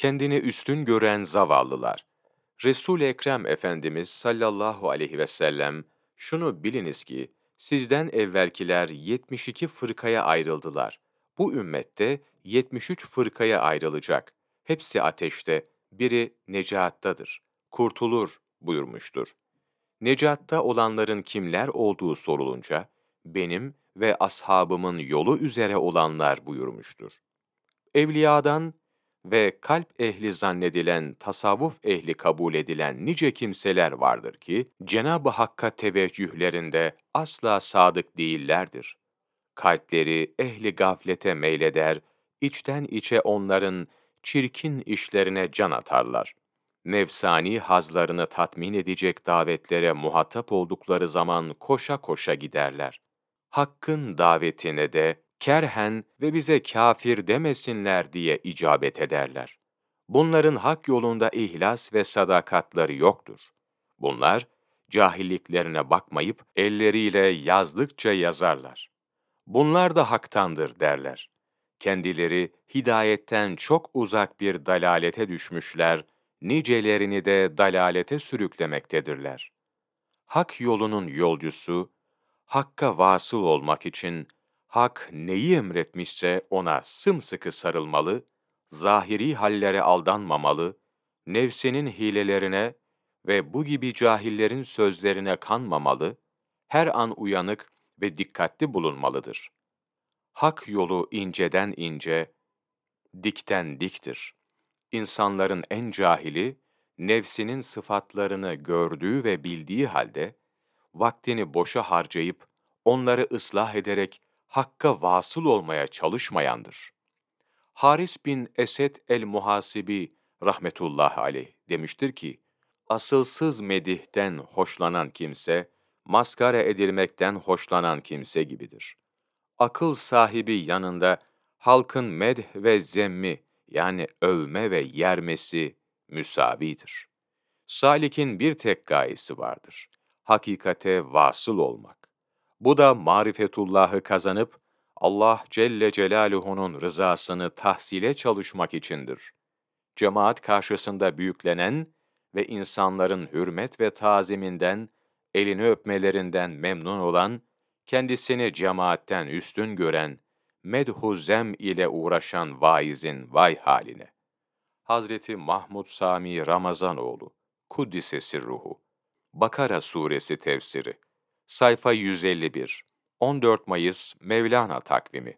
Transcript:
Kendini üstün gören zavallılar. Resul-i Ekrem Efendimiz sallallahu aleyhi ve sellem şunu biliniz ki sizden evvelkiler 72 fırkaya ayrıldılar. Bu ümmette 73 fırkaya ayrılacak. Hepsi ateşte, biri necattadır. Kurtulur buyurmuştur. Necatta olanların kimler olduğu sorulunca, benim ve ashabımın yolu üzere olanlar buyurmuştur. Evliyadan ve kalp ehli zannedilen, tasavvuf ehli kabul edilen nice kimseler vardır ki, Cenab-ı Hakk'a teveccühlerinde asla sadık değillerdir. Kalpleri ehli gaflete meyleder, içten içe onların çirkin işlerine can atarlar. Nefsani hazlarını tatmin edecek davetlere muhatap oldukları zaman koşa koşa giderler. Hakkın davetine de kerhen ve bize kafir demesinler diye icabet ederler. Bunların hak yolunda ihlas ve sadakatları yoktur. Bunlar, cahilliklerine bakmayıp elleriyle yazdıkça yazarlar. Bunlar da haktandır derler. Kendileri hidayetten çok uzak bir dalalete düşmüşler, nicelerini de dalalete sürüklemektedirler. Hak yolunun yolcusu, Hakka vasıl olmak için Hak neyi emretmişse ona sımsıkı sarılmalı, zahiri hallere aldanmamalı, nefsinin hilelerine ve bu gibi cahillerin sözlerine kanmamalı, her an uyanık ve dikkatli bulunmalıdır. Hak yolu inceden ince, dikten diktir. İnsanların en cahili, nefsinin sıfatlarını gördüğü ve bildiği halde, vaktini boşa harcayıp, onları ıslah ederek Hakk'a vasıl olmaya çalışmayandır. Haris bin Esed el-Muhasibi rahmetullah aleyh demiştir ki, asılsız medihten hoşlanan kimse, maskara edilmekten hoşlanan kimse gibidir. Akıl sahibi yanında halkın medh ve zemmi yani övme ve yermesi müsavidir. Salik'in bir tek gayesi vardır. Hakikate vasıl olmak. Bu da marifetullahı kazanıp Allah Celle Celaluhu'nun rızasını tahsile çalışmak içindir. Cemaat karşısında büyüklenen ve insanların hürmet ve taziminden, elini öpmelerinden memnun olan, kendisini cemaatten üstün gören, medhuzem ile uğraşan vaizin vay haline. Hazreti Mahmud Sami Ramazanoğlu, Kuddise Sirruhu, Bakara Suresi tefsiri Sayfa 151 14 Mayıs Mevlana takvimi